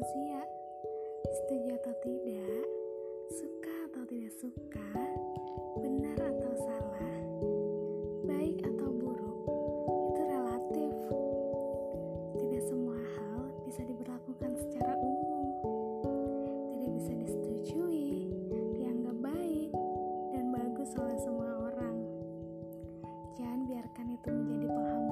manusia. Setuju atau tidak, suka atau tidak suka, benar atau salah, baik atau buruk, itu relatif. Tidak semua hal bisa diberlakukan secara umum. Tidak bisa disetujui, dianggap baik, dan bagus oleh semua orang. Jangan biarkan itu menjadi penghambat